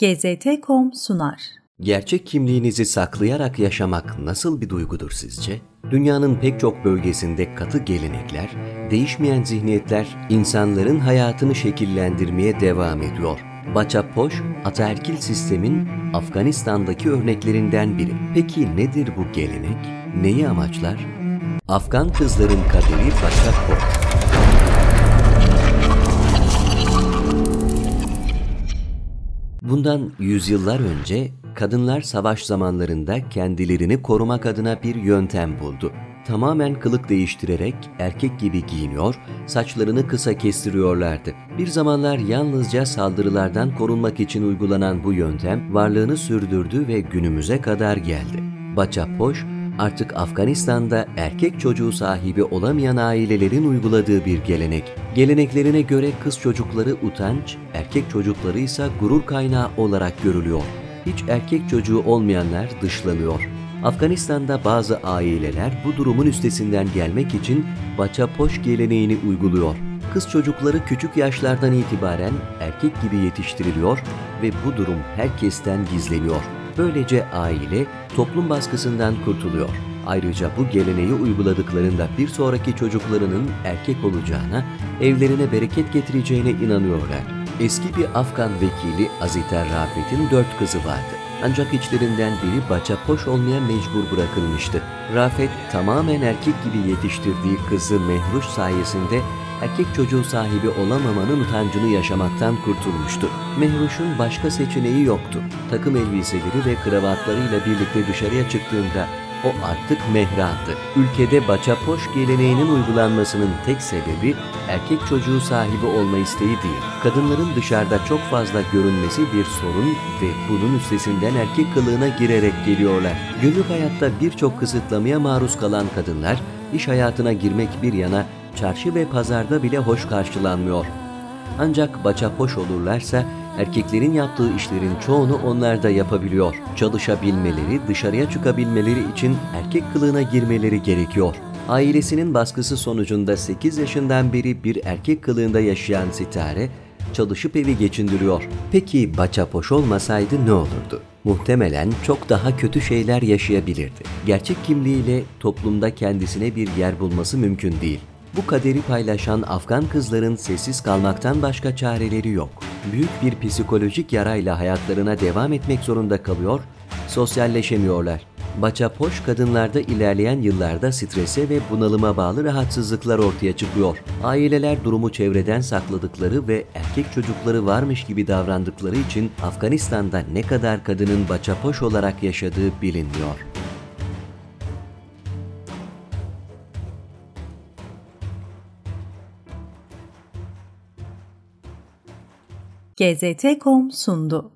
GZT.com sunar. Gerçek kimliğinizi saklayarak yaşamak nasıl bir duygudur sizce? Dünyanın pek çok bölgesinde katı gelenekler, değişmeyen zihniyetler insanların hayatını şekillendirmeye devam ediyor. Baçapoş, ataerkil sistemin Afganistan'daki örneklerinden biri. Peki nedir bu gelenek? Neyi amaçlar? Afgan kızların kaderi Baçapoş. Bundan yüzyıllar önce kadınlar savaş zamanlarında kendilerini korumak adına bir yöntem buldu. Tamamen kılık değiştirerek erkek gibi giyiniyor, saçlarını kısa kestiriyorlardı. Bir zamanlar yalnızca saldırılardan korunmak için uygulanan bu yöntem varlığını sürdürdü ve günümüze kadar geldi. Baçapoş, artık Afganistan'da erkek çocuğu sahibi olamayan ailelerin uyguladığı bir gelenek. Geleneklerine göre kız çocukları utanç, erkek çocukları ise gurur kaynağı olarak görülüyor. Hiç erkek çocuğu olmayanlar dışlanıyor. Afganistan'da bazı aileler bu durumun üstesinden gelmek için baçapoş geleneğini uyguluyor. Kız çocukları küçük yaşlardan itibaren erkek gibi yetiştiriliyor ve bu durum herkesten gizleniyor. Böylece aile toplum baskısından kurtuluyor. Ayrıca bu geleneği uyguladıklarında bir sonraki çocuklarının erkek olacağına, evlerine bereket getireceğine inanıyorlar. Eski bir Afgan vekili Aziter Rafet'in dört kızı vardı. Ancak içlerinden biri baçapoş olmaya mecbur bırakılmıştı. Rafet tamamen erkek gibi yetiştirdiği kızı Mehruş sayesinde erkek çocuğu sahibi olamamanın utancını yaşamaktan kurtulmuştu. Mehruş'un başka seçeneği yoktu. Takım elbiseleri ve kravatlarıyla birlikte dışarıya çıktığında o artık mehrandı. Ülkede baçapoş geleneğinin uygulanmasının tek sebebi erkek çocuğu sahibi olma isteği değil. Kadınların dışarıda çok fazla görünmesi bir sorun ve bunun üstesinden erkek kılığına girerek geliyorlar. Günlük hayatta birçok kısıtlamaya maruz kalan kadınlar iş hayatına girmek bir yana çarşı ve pazarda bile hoş karşılanmıyor. Ancak baçapoş olurlarsa erkeklerin yaptığı işlerin çoğunu onlar da yapabiliyor. Çalışabilmeleri, dışarıya çıkabilmeleri için erkek kılığına girmeleri gerekiyor. Ailesinin baskısı sonucunda 8 yaşından beri bir erkek kılığında yaşayan Sitare, çalışıp evi geçindiriyor. Peki baçapoş olmasaydı ne olurdu? Muhtemelen çok daha kötü şeyler yaşayabilirdi. Gerçek kimliğiyle toplumda kendisine bir yer bulması mümkün değil. Bu kaderi paylaşan Afgan kızların sessiz kalmaktan başka çareleri yok. Büyük bir psikolojik yarayla hayatlarına devam etmek zorunda kalıyor, sosyalleşemiyorlar. Baçapoş kadınlarda ilerleyen yıllarda strese ve bunalıma bağlı rahatsızlıklar ortaya çıkıyor. Aileler durumu çevreden sakladıkları ve erkek çocukları varmış gibi davrandıkları için Afganistan'da ne kadar kadının baçapoş olarak yaşadığı bilinmiyor. GZT.com sundu.